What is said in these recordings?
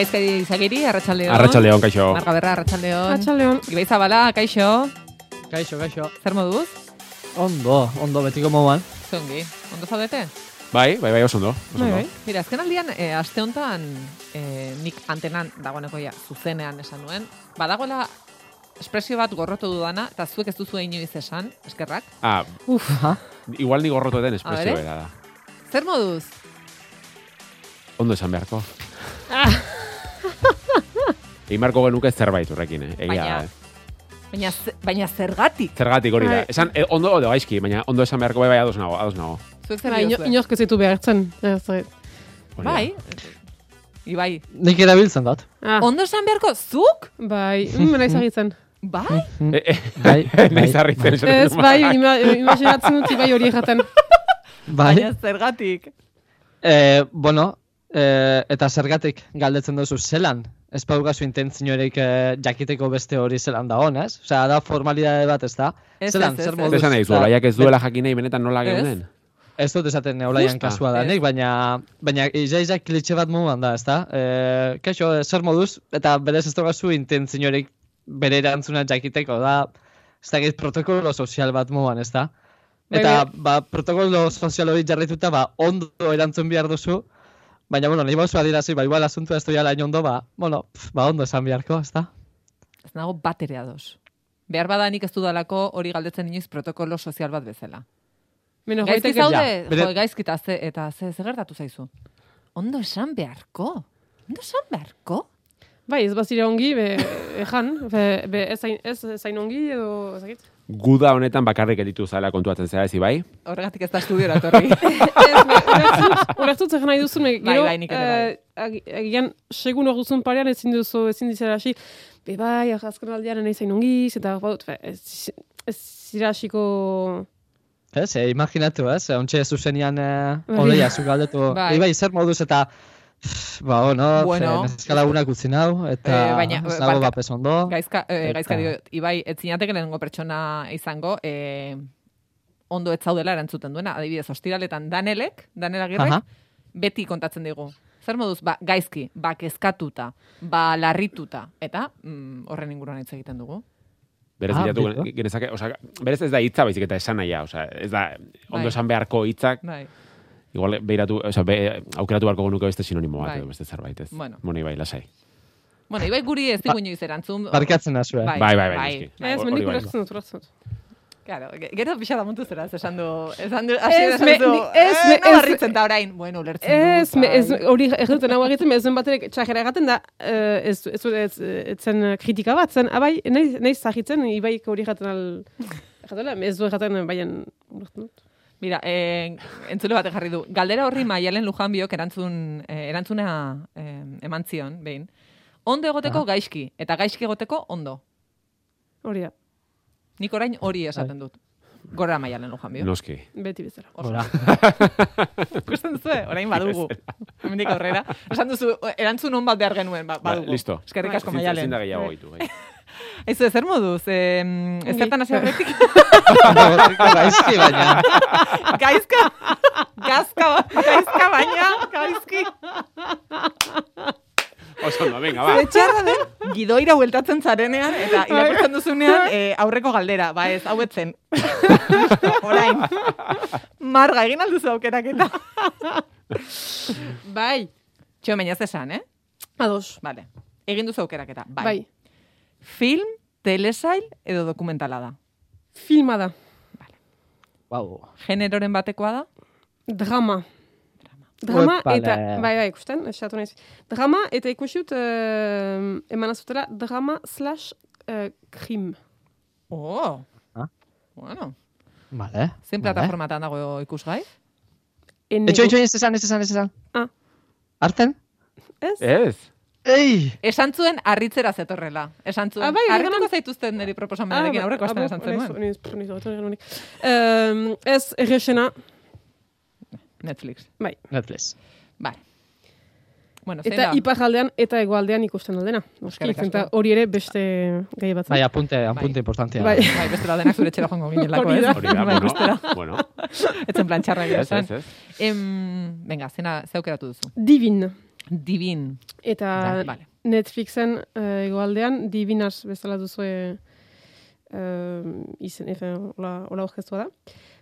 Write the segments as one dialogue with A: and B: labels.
A: Gaizka izagiri, arratsaldeon.
B: Arratsaldeon, kaixo.
A: Marga berra, arratsaldeon.
C: Atxaldeon.
A: Ibai Zabala, kaixo.
D: Kaixo, kaixo.
A: Zer moduz?
D: Ondo, ondo betiko moduan.
A: Zongi. Ondo zaudete?
B: Bai, bai, bai, oso ondo.
C: Bai, bai.
A: Mira, azken aldian, e, aste honetan, e, nik antenan dagoeneko ja, zuzenean esan nuen, badagoela espresio bat gorrotu dudana, eta zuek ez duzu inoiz esan, eskerrak.
B: Ah,
C: Uf,
D: Aha.
B: igual ni gorrotu eden espresio bera da.
A: Zer moduz?
B: Ondo esan beharko.
C: Ah.
B: Egin beharko genuke zerbait horrekin, eh? Egia
A: Baina-
B: eh?
A: Baina, baina zergatik?
B: Zergatik hori da.
C: Bai.
B: Esan, eh, ondo edo gaizki, baina ondo esan beharko bai, bai, ados nago, ados nago.
A: Zuek zer
C: ba, ino, ez ditu behartzen.
A: Bai, Ibai,
D: Nik erabiltzen dut.
C: Ah,
A: ondo esan beharko, zuk?
C: bai, mm, naiz agitzen.
A: Bai?
B: Eh, eh,
D: Bai,
B: Naiz
D: bai.
B: harritzen esaten
C: Ez, bai, ima, imaginatzen dut bai hori jaten.
D: Bai.
A: Baina zergatik?
D: Eh, bueno, eh, eta zergatik galdetzen duzu zelan? Ez paugazu intentziorik eh, jakiteko beste hori zelan da ez? Osea, da formalidade bat, ez da?
A: Ez,
D: zelan,
A: ez, ez,
D: zer moduz?
B: Ez esan nahi olaiak ez duela jakinei benetan nola geunden.
D: Ez dut esaten olaian kasua da, nik, baina, baina iza klitxe bat moduan da, ez da? Eh, kaixo, zer moduz, eta berez ez daukazu intentziorik bere erantzuna jakiteko, da, ez da, protokolo sozial bat moduan, ez da? Eta, ba, protokolo sozial hori jarrituta, ba, ondo erantzun behar duzu, baina, bueno, nahi bauzu adirazi, ba, igual asuntua ez doia lain ondo, ba, bueno, pf, ba, ondo esan beharko, ez da?
A: Ez nago bat ere ados. Behar bada nik ez dudalako hori galdetzen inoiz protokolo sozial bat bezala.
C: Menos
A: Gaizki zaude,
D: ja, bere-
A: jo, gaizki eta ze, eta ze, ze gertatu zaizu. Ondo esan beharko. Ondo esan beharko.
C: Bai, ez bazire ongi, be, ejan, be, be ez, hain, ez, hain ongi edo, ezakit.
B: Guda honetan bakarrik editu zala kontuatzen zera ez bai?
A: Horregatik ez da estudiora
C: ez, be, ulertzut, ulertzut zer nahi duzun,
A: Bai,
C: gero,
A: bai, ere bai.
C: eh, agian, segun hor duzun parean ezin duzu, ezin dizera hasi, be bai, azken aldean nahi zain ongiz, eta baut, fe, ez, ez zira hasiko...
D: Ez, e, imaginatu, ez, ontxe zuzenian eh,
C: Bai.
D: oleia zu galdetu,
A: Bai.
D: bai. bai, zer moduz eta, ba, bueno,
A: Bueno.
D: bueno. neskalagunak utzi nau, eta
A: Eh, baina,
D: ez nago
A: barka-
D: bapes ondo.
A: Gaizka, eh,
D: Eta-
A: gaizka dio, Ibai, ez zinateke lehenengo pertsona izango, eh, ondo ez zaudela erantzuten duena. Adibidez, ostiraletan Danelek, Danel Agirre,
D: Aha.
A: beti kontatzen digu. Zer moduz, ba, gaizki, ba, kezkatuta, ba, larrituta, eta mm, horren inguruan hitz egiten dugu.
B: Berez
D: Ah,
B: bilatu genezake, osea, berez ez da hitza baizik eta esan nahia, osea, ez da ondo
A: Bai.
B: esan beharko hitzak,
A: Bai.
B: Igual beiratu, osea, be, aukeratu beharko genuke beste sinonimo bat,
A: Bai.
B: beste zerbait, ez.
A: Bueno.
B: Bueno, bai, lasai.
A: Bueno, Ibai guri ez digu inoiz erantzun.
D: Barkatzen nazu, eh?
A: Bai.
B: Bai, bai, bai,
A: bai.
C: Ez, mendik
B: bai.
C: ulertzen dut, ulertzen dut.
A: Claro, ge- gero pixa da muntu zera, esan du, esan du, hasi
C: Ez, me-
A: du,
C: ez,
A: eh,
C: me- ez-
A: da orain, bueno, ulertzen
C: Ez,
A: dut,
C: me, ez,
A: bai.
C: hori egiten hau egiten, ez baterek txajera egaten da, eh, ez, ez, ez, ez, zen eh, kritika bat, zen, abai, nahi, nahi zahitzen, ibaik hori jaten al, jatela, ez du jaten, baien, ulertzen dut.
A: Mira, eh, entzule batek jarri du. Galdera horri Maialen Lujan biok erantzun, eh, erantzuna eh, eman zion, behin. Ondo egoteko gaizki, eta gaizki egoteko ondo.
C: Hori da,
A: Nik orain hori esaten dut. Gora Maialen Lujan biok.
B: Noski.
C: beti bezala.
D: Hola.
A: Ikusten duzu, orain badugu. Hemendik aurrera. Esan duzu, erantzun on bat behar genuen, ba,
B: Ba,
A: badugu.
B: listo.
A: Eskerrik asko
B: Ezin-
A: Maialen.
B: Ezin da gehiago gaitu, bai.
A: Aizu, zer moduz? Eh, ez
C: Ongi.
A: zertan hasi aurretik?
D: Gaizki, baina.
A: gaizka, gazka, gaizka baina, gaizki.
B: Oso ondo, venga, ba.
A: Ze txarra den, gidoira bueltatzen zarenean, eta irakurtzen duzunean eh, aurreko galdera, ba ez, hau etzen. Orain. Marga, egin alduzu aukerak eta.
C: Bai,
A: Txo, baina ez esan, eh?
C: ados,
A: Vale. Egin duzu aukerak eta. Bai.
C: bai,
A: Film, telesail edo dokumentala da.
C: filma da,
D: Wow.
A: Generoren batekoa da?
C: drama. Drama
D: Uepale.
C: eta, bai, bai, ikusten, esatu naiz. Drama eta ikusi dut, uh, eman azutela, drama slash uh, krim.
A: Oh.
D: Ah.
A: Bueno.
D: Vale.
A: Zein
D: vale.
A: plataformatan dago ikusgai?
D: Etxo, etxo, ez esan, ez esan, ez esan.
C: Ah.
D: Arten?
C: Ez?
B: Ez.
D: Ei!
A: Esan zuen harritzera zetorrela. Esan zuen.
C: Ah, bai,
A: Harrituko zaituzten niri proposamenarekin aurreko astean esan zenuen.
C: zenuen. Um, ez, errexena,
A: Netflix.
C: bai.
D: Netflix.
A: Bai. Bueno,
C: Eta
A: da?
C: iparraldean eta egoaldean ikusten aldena. Noski, eta hori ere beste gai bat.
D: Bai, apunte, apunte importantea.
C: Bai.
A: Bai, bestela denak zure etxera joango ginelako,
C: Hori
A: ez?
B: Hori da,
A: Bai,
B: bueno.
A: Etzen plan txarra egia
B: Ez,
A: esan.
B: ez, ez.
A: Em, venga, zena, ze aukeratu duzu?
C: Divin.
A: Divin.
C: Eta
A: Da, vale.
C: Netflixen uh, egoaldean Divinas bezala duzue uh, izen, efe, hola, hola da.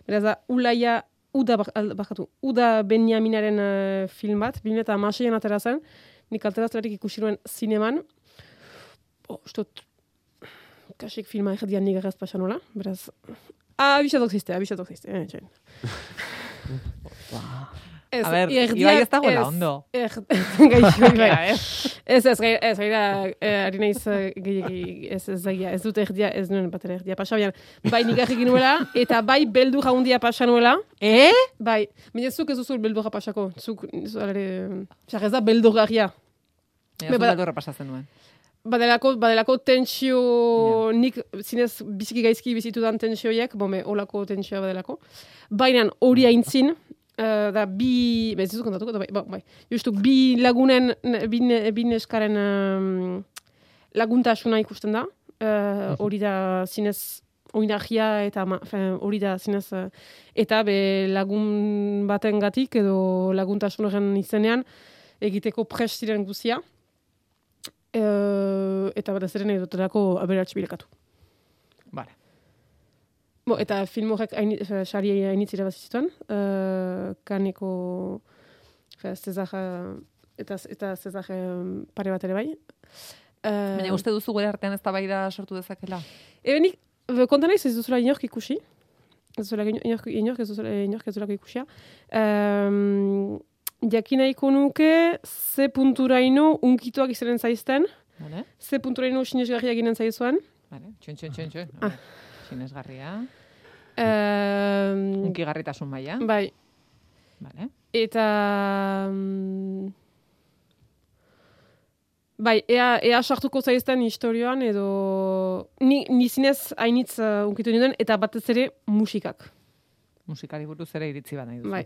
C: Beraz da, Ulaia, Uda, bakatu, Uda Benjaminaren uh, film bat, 2006an atera zen, nik alterazioarik ikusi nuen zineman, oh, ustot, kasik filma erdian nik erraz pasan nola, beraz, ah, abisatok ziste, abisatok ziste, eh, txain. Ez,
A: A ber,
C: erdia-
A: Ibai ez dagoela
C: ez,
A: ondo.
C: Gaixo, Ibai. Ez, ez, gai- ez, gaira, eh, ari naiz, eh, gehiagi, ez, ez, dagia, ez dut erdia, ez nuen batera erdia pasa, baina, bai nik egin nuela, eta bai beldu jaundia pasa nuela,
A: Eh?
C: bai, baina zuk ez duzu beldurra pasako, zuk, zare, xar ez da beldurgarria.
A: Ja,
C: Be,
A: zu
C: bada-
A: beldurra pasatzen nuen.
C: Badelako, badelako tentsio, nik zinez biziki gaizki bizitu dan tentsioiek, bome, olako tentsioa badelako. Baina hori aintzin, eh, da bi, bez dizu kontatuko, da bai, ba, bai. Justu, bi lagunen, ne- bi, ne- bi neskaren um, laguntasuna ikusten da. Eh, hori da zinez oinarria eta ma- hori da zinez eh, eta be lagun baten gatik edo laguntasun horren izenean egiteko prest ziren guzia. Eh, eta batez ere nahi dutelako aberats bilakatu.
A: Vale.
C: Bo, eta film horrek hain, fe, sari hainitz irabazi zituen, uh, kaneko fe, Cesar, eh, eta, eta eh, pare bat ere bai. Uh,
A: Baina uste duzu gure artean ez da sortu dezakela?
C: Ebe nik, konta naiz ez duzula inork ikusi. Ez duzula inork, inork ez duzula inork ez duzulako ikusia. Um, jakin nahiko nuke ze punturaino unkituak izanen zaizten,
A: Vale?
C: ze punturaino sinesgarria ginen zaizuen.
A: Vale. Txun, txun, txun, txun.
C: Ah.
A: Sinesgarria.
C: Um,
A: Unkigarritasun maila.
C: bai,
A: Vale.
C: eta... mm, Bai, ea, ea sartuko zaizten historioan edo ni, ni zinez hainitz uh, unkitu ninduen eta batez ere musikak.
A: Musikari buruz ere iritzi bat nahi duzu.
C: Bai.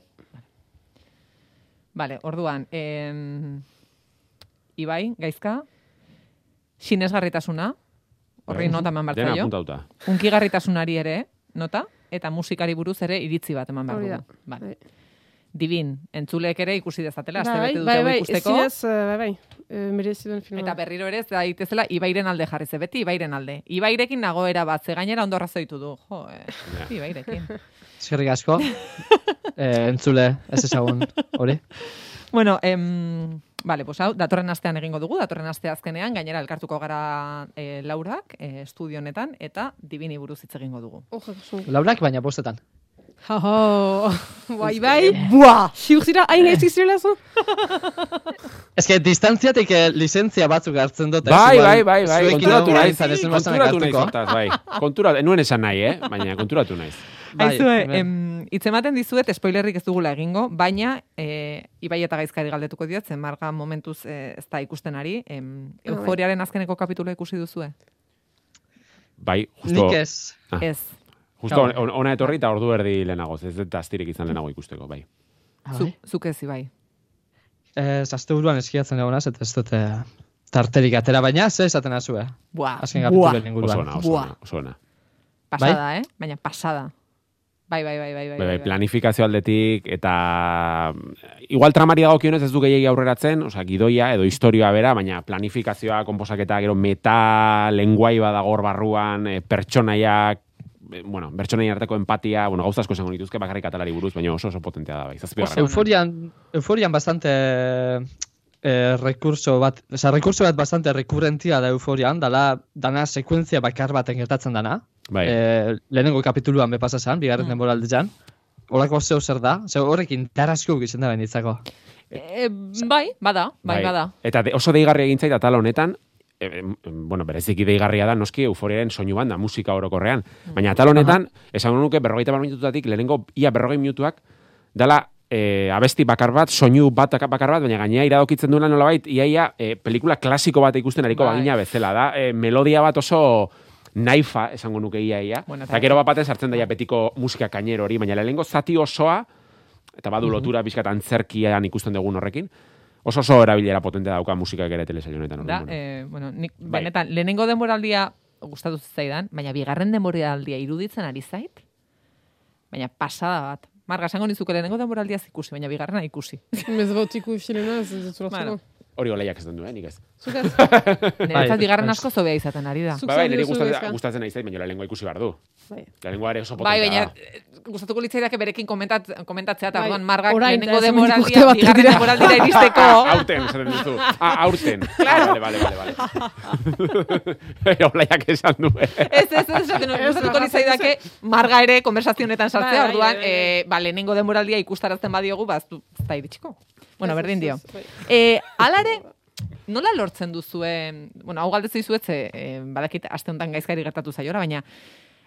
A: Vale, orduan, em, Ibai, gaizka, sinesgarritasuna, horri
B: Bai.
A: nota eman behar
B: Dena apuntauta.
A: Unkigarritasunari ere, nota, eta musikari buruz ere iritzi bat eman behar
C: da.
A: dugu. Vale.
C: Bai.
A: Divin, entzuleek ere ikusi dezatela, aste
C: bai,
A: bete dute
C: bai,
A: hau
C: bai,
A: ikusteko.
C: zinez, uh, bai, bai, merezi duen filma.
A: Eta berriro ere ez daitezela Ibairen alde jarri ze beti Ibairen alde. Ibairekin nagoera bat, ze gainera ondo razoitu du. Jo, eh. Ibairekin.
D: Eskerrik asko. eh, entzule, ez ezagun, hori.
A: bueno, em, vale, pues hau, datorren astean egingo dugu, datorren aste azkenean, gainera elkartuko gara eh, laurak, eh, estudio honetan, eta dibini buruz hitz egingo dugu.
C: Oh, Jesus.
D: Laurak, baina bostetan.
C: Haho, bai, bai, buah, ziur zira, hain gaizki zirela zu?
D: Ez que distantziatik eh, lizentzia batzuk hartzen dut. ez?
B: Bai, bai, bai, bai, konturatu
D: egon
B: naiz.
D: gainzat ez nuen
B: Konturatu naiz, hortaz, bai. Konturatu, nuen esan nahi, eh? Baina konturatu naiz.
D: Bai,
A: Aizue, em, hitz ematen dizuet, spoilerrik ez dugula egingo, baina e, Ibai eta Gaizkari galdetuko diot, zen marga momentuz e, ez da ikusten ari. Em,
C: Ah, bai.
A: euforiaren azkeneko kapitulo ikusi duzue?
B: Bai, justo,
D: Nik ez.
B: Ah.
A: Ez.
B: Justo on- ona etorri eta ordu erdi lehenago, ez dut astirik izan lehenago ikusteko, bai.
A: Zu, zuk ez, Ibai.
D: Ez, azte buruan eskiatzen egonaz, eta ez dut eh, tarterik atera, baina ze esaten azue.
A: Buah,
D: Azken
A: buah,
B: ona,
A: Buah.
B: ona, oso ona.
A: pasada, eh? Baina pasada. Bai, bai, bai, bai, bai.
B: Bai, bai, planifikazio aldetik eta igual tramari dagokionez ez du gehiegi aurreratzen, osea, gidoia edo historioa bera, baina planifikazioa, konposaketa, gero meta lenguai badagor barruan, e, pertsonaiak, bueno, pertsonaien arteko empatia, bueno, gauza asko esango nituzke bakarrik atalari buruz, baina oso oso potentea da bai. Zazpi garrana.
D: Euforian, euforian bastante eh, recurso bat, oza, recurso bat bastante recurrentia da euforian, dala, dana sekuentzia bakar baten gertatzen dana.
B: Bai,
D: Eh, lehenengo kapituluan be pasa zan, bigarren
A: Mm.
D: denboraldean. Olako zeu zer da, zeu horrek intarazko gizien da benitzako.
A: E, bai, bada, bai, bada.
B: Eta de, oso deigarria egin zait atal honetan, e, bueno, bereziki deigarria da, noski euforiaren soinu banda, musika orokorrean. Baina atal honetan, esan nuke berrogeita bar minututatik, lehenengo ia berrogei minutuak, dala e, abesti bakar bat, soinu bat bakar bat, baina gainea iradokitzen duela nolabait, iaia e, pelikula klasiko bat ikusten ariko
A: Bai.
B: bagina bezala, da e, melodia bat oso naifa, esango nuke ia ia.
A: Bueno, eta-
B: gero bat baten sartzen daia betiko musika kainero hori, baina lehenengo zati osoa, eta badu lotura bizkat antzerkian ikusten dugun horrekin, oso oso erabilera potente dauka musikak ere telesaio honetan.
A: Da,
B: bueno.
A: eh, bueno, nik
B: Bai.
A: benetan, lehenengo denboraldia gustatu zitzaidan, baina bigarren denboraldia iruditzen ari zait, baina pasada bat. Marga, esango nizuke lehenengo denboraldiaz ikusi, baina bigarrena ikusi.
C: Ez bautiku xilena, ez ez dut
A: Bueno.
B: Hori oleiak ez du, eh, nik ez.
C: Zukaz,
A: Niretzat bigarren
D: bai.
A: asko zobea izaten ari da.
C: Zuk
B: Bai, bai, niri gustatzen, gustatzen nahi zait, baina lehenengoa ikusi behar du.
C: bai.
B: Lehenengoa ere oso
A: Bai,
B: potentea
A: baina eh, gustatuko litzaidake berekin komentat, komentatzea, eta
C: Bai,
A: orduan margak lehenengo
C: ez bat
A: bigarren
C: dira.
A: denboraldira iristeko.
B: Aurten, esaten duzu. Ah, aurten. Claro. Vale, vale, vale, vale. Olaiak esan du. eh.
A: Ez, ez, ez, esaten
C: Ez,
A: gustatuko litzaidake marga ere konversazionetan
C: Bai,
A: sartzea,
C: bai,
A: orduan,
C: bai, bai.
A: eh, ba, lehenengo denboraldia ikustarazten badiogu, ba, ez du, ez da iritsiko. Bueno, berdin dio.
C: ez, bai.
A: Eh, alare, nola lortzen duzue, bueno, hau galdezu dizuet, ze, eh, badakit aste honetan gaizkari gertatu zaiora, baina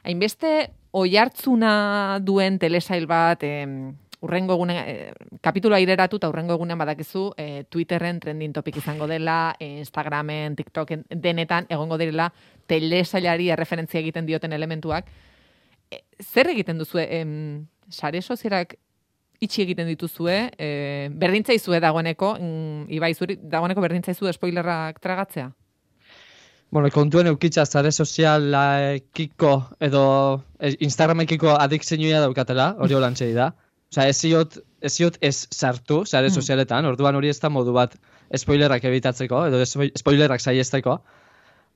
A: hainbeste oihartzuna duen telesail bat, eh, urrengo egunen, eh, kapituloa ireratu eta urrengo egunean badakizu eh, Twitterren trending topic izango dela, eh, Instagramen, TikToken, denetan egongo direla telesailari erreferentzia egiten dioten elementuak. Eh, zer egiten duzue? Em, sare sozialak itxi egiten dituzue, e, berdintzaizue dagoeneko, mm, Ibai zuri, dagoeneko berdintzaizue spoilerrak tragatzea?
D: Bueno, kontuen eukitza zare sozialekiko edo eh, Instagramekiko adikzioa daukatela, hori holantzei da. Osea, ez ziot, ez ziot ez sartu zare
A: Mm.
D: sozialetan, orduan hori ez da modu bat spoilerrak ebitatzeko, edo spo- spoilerrak saiesteko.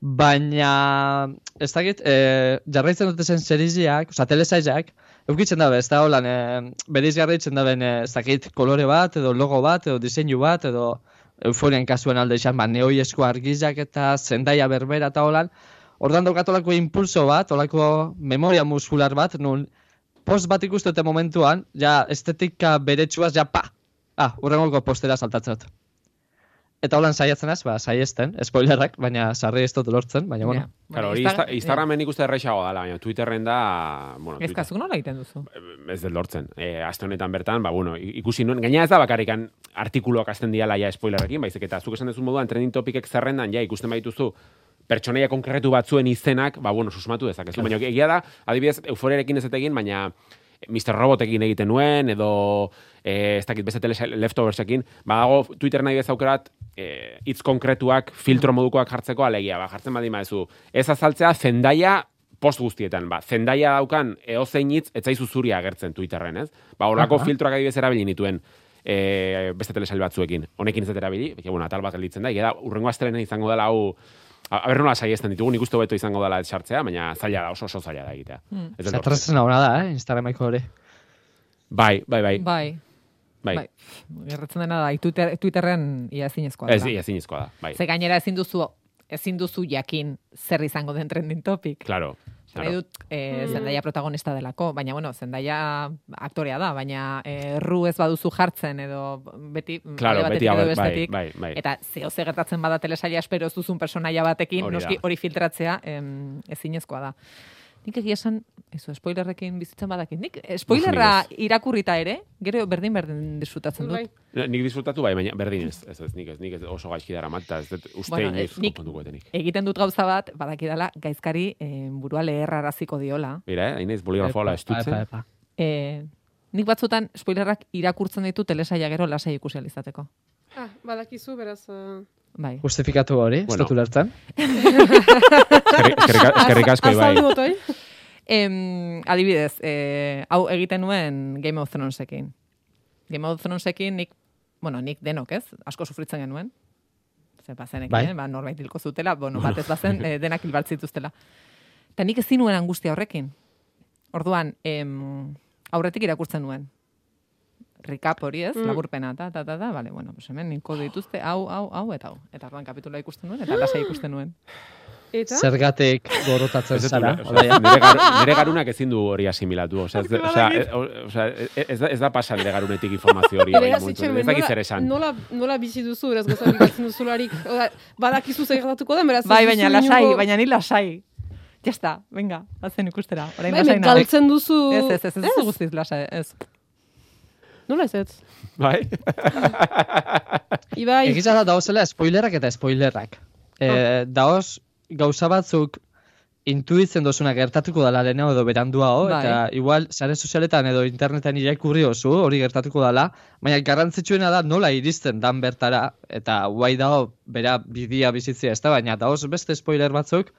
D: Baina, ez dakit, e, jarraitzen dute zen seriziak, oza, telesaizak, eukitzen dabe, ez da holan, e, beriz jarraitzen daben, e, ez dakit, kolore bat, edo logo bat, edo diseinu bat, edo euforian kasuen alde izan, ba, neoiesko argizak eta zendaia berbera eta holan, ordan daukatolako impulso bat, olako memoria muskular bat, nun post bat ikustute momentuan, ja estetika beretsuaz, ja pa! Ah, urrengoko postera saltatzat. Eta holan saiatzen ez, ba, saiesten, spoilerrak, baina sarri ez dut lortzen, baina bueno.
A: Ja,
B: Claro, hori
A: Insta-
B: Insta- Instagramen ikuste erreixago dela, baina Twitterren da... Bueno,
A: Ez
B: Twitter-
A: kazuk nola egiten duzu?
B: ez dut lortzen. E, aste honetan bertan, ba, bueno, ikusi nuen, gaina ez da bakarrikan artikuluak azten diala ja spoilerrekin, baizik eta zuk esan duzu moduan trending topikek zerrendan ja ikusten baituzu pertsonaia konkretu batzuen izenak, ba, bueno, susmatu dezakezu. Baina egia da, adibidez, euforiarekin ez egin, baina Mr. Robotekin egiten nuen, edo e, ez dakit beste leftoversekin, badago Twitter nahi bezaukerat e, hitz konkretuak, filtro modukoak jartzeko alegia, ba, jartzen badi maezu. Ez azaltzea zendaia post guztietan, ba, zendaia daukan eozein hitz etzaizu zuria agertzen Twitterren, ez? Ba, horako
D: Aha.
B: filtroak adibidez erabili nituen e, beste telesail batzuekin. Honekin ez dut erabili, bueno, atal bat gelditzen da, da, urrengo astelena izango dela hau, aber nola saiesten ditugu, nik uste hobeto izango dela ez sartzea, baina zaila da, oso oso zaila da egitea. Ez lortzen.
D: Zatrazen hona da, eh, Instagrameko hori.
B: Bai, bai, bai,
A: Bai,
B: bai.
A: bai. Gerratzen dena da, Twitter, Twitterren ia ezinezkoa
B: Ez,
A: dela.
B: ezin izkoa da, bai.
A: Ze gainera ezin duzu, ezin duzu jakin zer izango den trending topic.
B: Claro, claro.
A: dut, eh,
C: Mm.
A: Zendaya protagonista delako, baina, bueno, Zendaya aktorea da, baina eh, ru ez baduzu jartzen edo beti,
B: Claro, beti
A: edo
B: bai,
A: bestetik,
B: bai, bai.
A: Eta zeo ze gertatzen bada telesaila espero ez duzun personaia batekin,
B: Hori
A: noski hori filtratzea em, ezinezkoa da. Nik egia esan, eso, spoilerrekin bizitzen badakit. Nik spoilerra irakurrita ere, gero berdin berdin disfrutatzen dut.
C: Bai.
B: Nik disfrutatu bai, baina berdin ez, ez, ez, nik ez, nik ez oso gaizki dara mat, eta ez dut uste
A: Bueno,
B: bueno, inoiz etenik.
A: Egiten dut gauza bat, badakidala, gaizkari eh, burua leherraraziko diola.
B: Mira, eh, inaiz boligrafoa estutzen.
D: Epa, epa.
A: Eh, nik batzutan spoilerrak irakurtzen ditu telesaia gero lasai ikusi izateko.
C: Ah, badakizu, beraz... Uh...
A: Bai.
D: Justifikatu hori,
B: Bueno.
D: ez dut ulertzen.
B: Eskerrik- asko, Ibai.
C: Azaldu botoi?
A: Em, adibidez, eh, hau egiten nuen Game of Thronesekin. Game of Thronesekin nik, bueno, nik denok ez, asko sufritzen genuen. Ze bazenekin,
D: Bai.
A: eh, ba, norbait hilko zutela, bueno, batez bazen, eh, denak hilbart zituztela. Eta nik ezin nuen angustia horrekin. Orduan, em, aurretik irakurtzen nuen. Recap hori ez,
C: Mm.
A: laburpena, ta, ta, ta, ta, vale, bueno, pues hemen ninko dituzte, hau, hau, hau, eta hau. Eta orduan kapitula ikusten nuen, eta lasai ikusten nuen.
C: Eta?
D: Zergatik gorotatzen
B: Ez
D: zara.
B: nire, gar, nire garunak ezin du hori asimilatu. Osea, ez,
A: Asko
B: osea,
A: badakit.
B: e- o- osea, e- ez, da, ez da pasa nire garunetik informazio hori.
C: Beraz, itxen.
B: Ez dakit
C: nola,
B: zer esan.
C: nola, nola bizi duzu, eraz gozak ikatzen duzularik, badakizu zer gertatuko da, beraz... ez
A: Bai, baina lasai, baina ni lasai. Ya está, venga, hazen ikustera. Orain
C: Bai,
A: lasai
C: me
A: nago.
C: galtzen duzu...
A: Ez, ez, ez, ez, ez, guztiz lasai, ez.
C: Nola ez ez?
B: Bai?
C: Ibai,
D: Egiza da daozela spoilerrak eta spoilerrak. E, daoz gauza batzuk intuitzen dozuna gertatuko dela lehenago edo beranduago,
A: Bai.
D: eta igual sare sozialetan edo internetan irakurri oso hori gertatuko dela, baina garrantzitsuena da nola iristen dan bertara, eta guai dago bera bidia bizitzea ez da, baina daoz beste spoiler batzuk,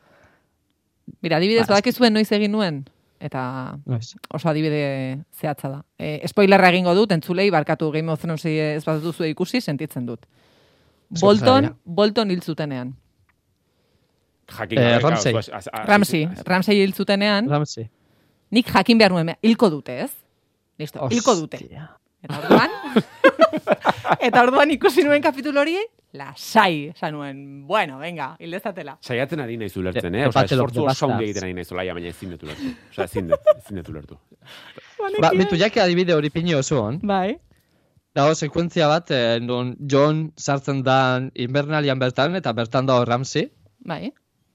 A: Mira, adibidez,
D: Ba,
A: badakizuen noiz egin nuen. Eta
D: Noiz.
A: oso adibide zehatza da. E, spoilerra egingo dut, entzulei, barkatu Game of Thrones ez bat duzu ikusi, sentitzen dut. Bolton. Bolton hil zutenean.
B: Jakin
D: Eh, Ramsey.
A: Ramsey, Ramsey hil zutenean,
D: Ramsey.
A: nik jakin behar nuen, hilko dute, ez? Listo, hilko dute. Eta orduan, eta orduan ikusi nuen kapitulo hori, lasai, esan nuen, bueno, venga, hil dezatela.
B: Saiatzen ari naiz ulertzen,
D: The-
B: eh? Osa, esfortzu oso
D: Bastards.
B: egiten ari naiz olaia, baina ezin dut ulertu. Osa, ezin dut, ezin dut ulertu.
D: Ba, bitu, jake adibide hori pini oso on.
A: Bai.
D: Dago sekuentzia bat, eh, non John sartzen da invernalian bertan, eta bertan dago Ramsey.
A: Bai,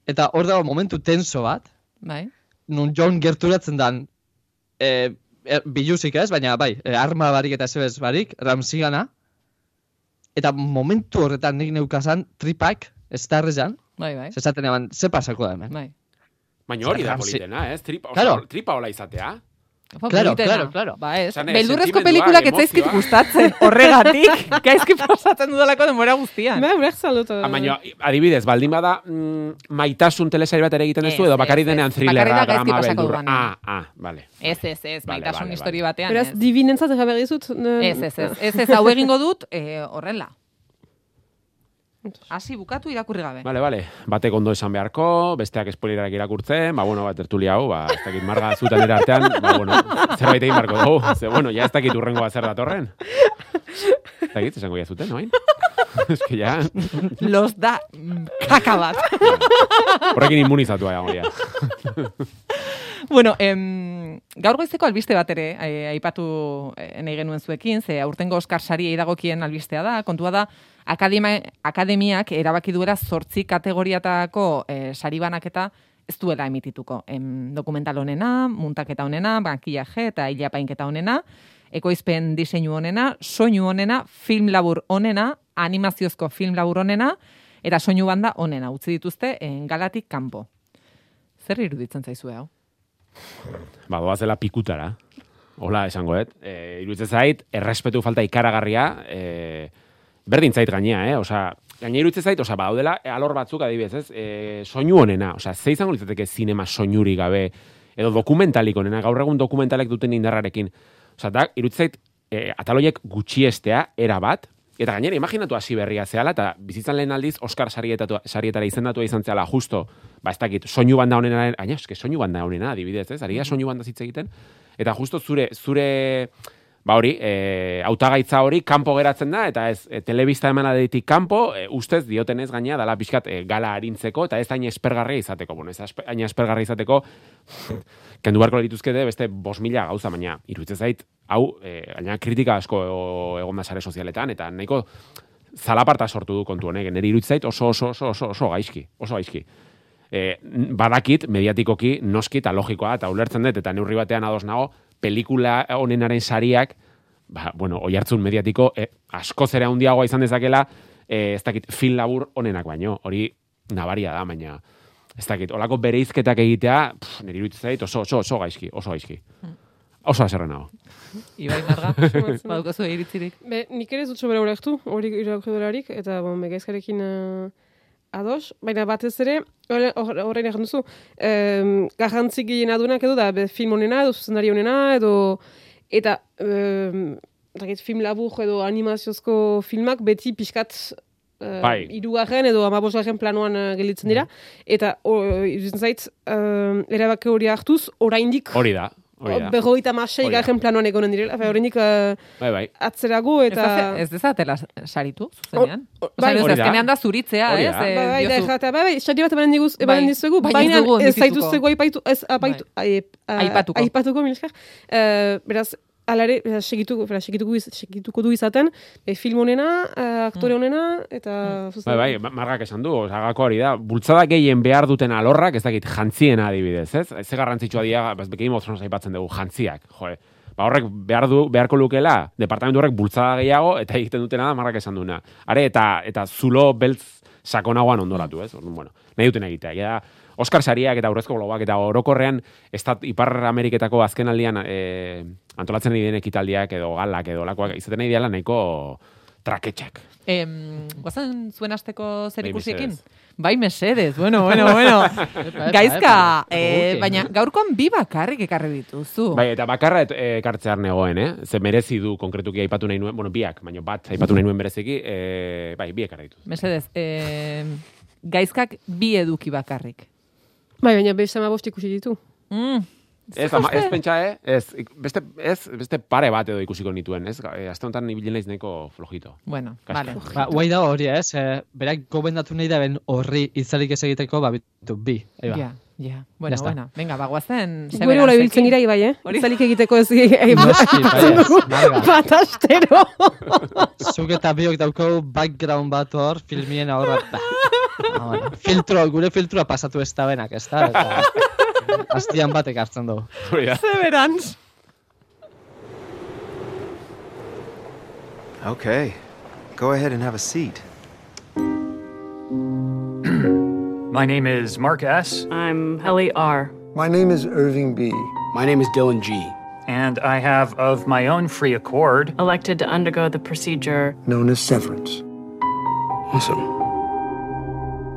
D: Eta hor dago momentu tenso bat,
A: bai.
D: non John gerturatzen dan, e, er, biluzik ez, baina bai, e, arma barik eta zebez barik, Ramsey gana. Eta momentu horretan nik neukazan tripak, ez da errezan,
A: Bai, bai.
D: zezaten eban, ze pasako da hemen.
A: Bai.
B: Baina hori da politena, ez? Tripa,
D: Claro.
B: tripa hola izatea.
A: Opa,
D: Claro,
A: politena.
D: claro, claro.
A: Ba ez,
B: Esan ez,
A: beldurrezko pelikulak ez zaizkit
B: emozioa.
A: gustatzen, horregatik, gaizki pasatzen dudalako denbora guztian.
C: Ba, ulertzen dut.
B: Ah, baina, adibidez, baldin bada mm, maitasun telesail bat ere egiten
A: Ez,
B: duzu, edo
A: ez.
B: denean
A: gaizki
B: drama,
A: dudanean.
B: Ah, ah, vale.
A: Ez, ez, ez, maitasun
B: vale,
A: histori
B: vale.
A: batean,
C: Beraz,
A: ez.
C: divinentzat ega behar dizut. ne-
A: Ez, ez, ez, ez, ez, hau egingo dut, eh, horrela. Hasi bukatu irakurri gabe.
B: Vale, vale. Batek ondo esan beharko, besteak spoilerak irakurtzen, ba, bueno, ba, tertulia hau, ba, ez dakit marga zutan ere artean, ba, bueno, zerbait egin beharko dugu. Ze, bueno, ja ez dakit urrengo bat zer datorren. Ez dakit, esango jazuten, noain? Ez que ja,
A: Los da kaka bat.
B: horrekin immunizatua dago ja.
A: bueno, em, gaur goizeko albiste bat ere, eh, aipatu eh, nahi genuen zuekin, ze aurtengo Oscar sariei dagokien albistea da, kontua da, akadema, akademiak erabaki duela zortzi kategoriatako eh, sari banaketa ez duela emitituko. Em, dokumental honena, muntaketa honena, bankillaje eta hilapainketa honena, ekoizpen diseinu honena, soinu honena, film labur honena, animaziozko film labur honena, eta soinu banda honena, utzi dituzte en galatik kanpo. Zer iruditzen zaizue hau?
B: Ba, doazela pikutara. Hola, esango, et. E, iruditzen zait, errespetu falta ikaragarria, e, berdin zait gainea, eh? Osa, gainea iruditzen zait, osa, badaudela, e, alor batzuk adibidez, ez? E, soinu honena, osa, ze izango litzateke zinema soinuri gabe, edo dokumentalik honena, gaur egun dokumentalek duten indarrarekin. Osa, da, iruditzen zait, e, ataloiek gutxiestea, era bat, eta gainera, imaginatu hasi berria zehala, eta bizitzan lehen aldiz, sarietatu, sarietara izendatua izan zehala, justo, ba, ez dakit, soinu banda honena, gaina, eske, soinu banda honena, adibidez, ez? Aria soinu banda hitz egiten, eta justo zure, zure, ba hori, e, hautagaitza hori kanpo geratzen da, eta ez, e, telebista eman adetik kanpo, e, ustez diotenez gaina, dala pixkat e, gala harintzeko, eta ez hain espergarria izateko, bueno, ez hain espergarria izateko, kendu beharko lituzkete beste bos mila gauza, baina iruditzen zait, hau, e, gaina kritika asko e, egon da sare sozialetan, eta nahiko zalaparta sortu du kontu honek, nire iruditzen zait oso, oso, oso, oso, oso gaizki, oso gaizki. E, badakit, mediatikoki, noski eta logikoa, eta ulertzen dut, eta neurri batean ados nago, pelikula honenaren sariak, ba, bueno, oi hartzun mediatiko, e, asko zera handiagoa izan dezakela, e, ez dakit, film labur honenak baino, hori nabaria da, baina, ez dakit, olako bereizketak egitea, pff, nire iruditzen zait, oso, oso, oso gaizki, oso gaizki. Oso aserren nago.
A: Ibai marga, badukazu iritzirik.
C: Be, nik ere ez dut sobera ulertu, hori irakurri eta bon, begaizkarekin uh, ados, baina batez ere, horre- hor- horrein egin duzu, um, garrantzi gehiena duenak edo da, be, film honena, edo zuzendari honena, edo, eta, um, dakit, film labur edo animaziozko filmak beti pixkat uh,
B: Bai.
C: irugarren edo amabosgarren planoan uh, gelditzen dira, eta uh, iruditzen zait, um, erabaki hori hartuz, oraindik
B: Hori da, da.
C: berrogeita masei
B: da.
C: garren planoan egonen direla, Fe, oraindik uh,
B: Bai, bai.
C: atzerago
A: Ez,
C: eta...
A: da, ez dezatela saritu, zuzenean.
C: O- o-
A: Osa,
C: bai.
A: ez,
B: da.
A: azkenean da zuritzea,
B: Hori
A: ez?
B: da.
A: eh,
C: Ba, bai, da,
A: diozu.
C: jata, bai, bai, sari bat emanen diguz, emanen
A: Bai.
C: dizuegu,
A: Baina ez
C: baina ez
A: bizituko.
C: zaituztegu aipaitu, ez apaitu, a-
A: Aipatuko.
C: aipatuko, mil esker. Eh, beraz, alare, beraz, segitu, beraz, segituko, iz- segituko du izaten, e, film honena, eh, aktore honena, eta...
B: Bai,
C: zuzen-
B: bai, ma- margak esan du, osagako hori da. Bultzada gehien behar duten alorrak, ez dakit, jantziena adibidez, ez? Ez garrantzitsua dira, bez, Game of Thrones aipatzen dugu, jantziak, jo, ba horrek behar du, beharko lukela, departamentu horrek bultzada gehiago, eta egiten dutena da marrak esan duena. Are, eta, eta zulo beltz sakonagoan ondoratu, ez? Orduan, bueno, nahi duten egitea. Ja, Oscar sariak eta aurrezko globak eta orokorrean estat, Ipar Ameriketako azken aldian e, antolatzen ari den ekitaldiak edo galak edo lakoak izaten nahi diala nahiko traketxak.
A: Em, guazen zuen asteko zer
B: Bai,
A: ikusiekin? Bai, mesedez, bueno, bueno, bueno. Gaizka, eh,
D: gukin.
A: baina gaurkoan bi bakarrik ekarri dituzu.
B: Bai, eta bakarra et- eh, ekartzear negoen, eh? Ze merezi du konkretuki aipatu nahi nuen, bueno, biak, baina bat aipatu nahi nuen bereziki, eh, bai, biek ekarri ditut.
A: Mesedez, eh, gaizkak bi eduki bakarrik.
C: Bai, baina beste ama bost ikusi ditu.
A: Mm.
B: Ez, ama, ez pentsa, eh? Ez, beste, ez, beste pare bat edo ikusiko nituen, ez? E, Aste honetan ibilen naiz neko flojito.
A: Bueno,
B: Gaizka.
A: vale.
D: Ba, guai da hori, ez? Eh, berak gobendatu nahi da ben horri itzalik ez egiteko, ba, bitu, bi. Eba.
A: Ja, ja. Bueno, bueno. Venga, ba, guazen.
C: Gure hola ibiltzen gira, ibai, eh?
A: Hori-
C: Itzalik egiteko ez
D: bai,
C: bat astero.
D: Zuk eta biok dauko background bat hor, filmien. Ba. Ah, bueno. Filtro, gure filtroa pasatu ez da benak, ez da? Eta, Astian batek hartzen du.
B: Hori da.
A: Severance.
E: Okay. Go ahead and have a seat.
F: My name is Mark S.,
G: I'm Helly R.
H: My name is Irving B.
I: My name is Dylan G.
F: and I have, of my own free accord,
G: Elected to undergo the procedure.
H: known as severance.
I: Awesome.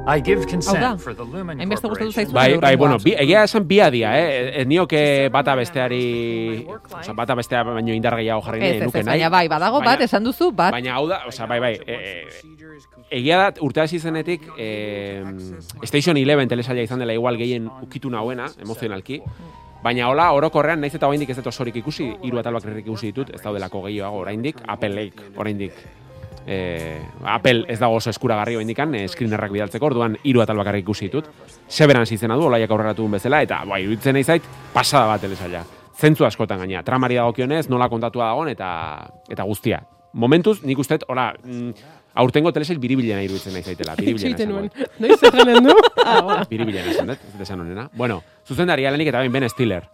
F: I give
A: Hau da.
F: consent for the Lumen
A: Hainbeste gustatu zaizu.
B: Bai, bai, bueno, bi, egia esan bia dia, eh? Ez nioke bata besteari, oza, bata bestea baino indar gehiago jarri nahi, nuke
A: ez,
B: nahi.
A: baina bai, badago bat,
B: Baina-
A: esan duzu, bat.
B: Baina hau da, oza, bai, bai, e, egia da, urte hasi zenetik, e, Station Eleven telesaila izan dela igual gehien ukitu nauena, emozionalki, baina hola, orokorrean, naiz eta oraindik ez dut osorik ikusi, hiru atal bakarrik ikusi ditut, ez daudelako gehiago oraindik, Appleek oraindik eh, Apple ez dago oso eskuragarri oraindikan, eh, screenerrak bidaltzeko, orduan hiru atal bakarrik ikusi ditut. Severance izena du, olaiak aurreratu bezala, eta bai, iruditzen nahi zait, pasada bat telesaila. Zentzu askotan gaina, tramari dagokionez, nola kontatua dagoen, eta eta guztia. Momentuz, nik uste, dut, hola, mm, aurtengo telesail biribilena iruditzen nahi zaitela. Biribilena dut.
C: Noiz erranen du? Ah.
B: Biribilena esan dut, ez dut esan honena. Bueno, zuzendaria lehenik eta bain Ben Stiller.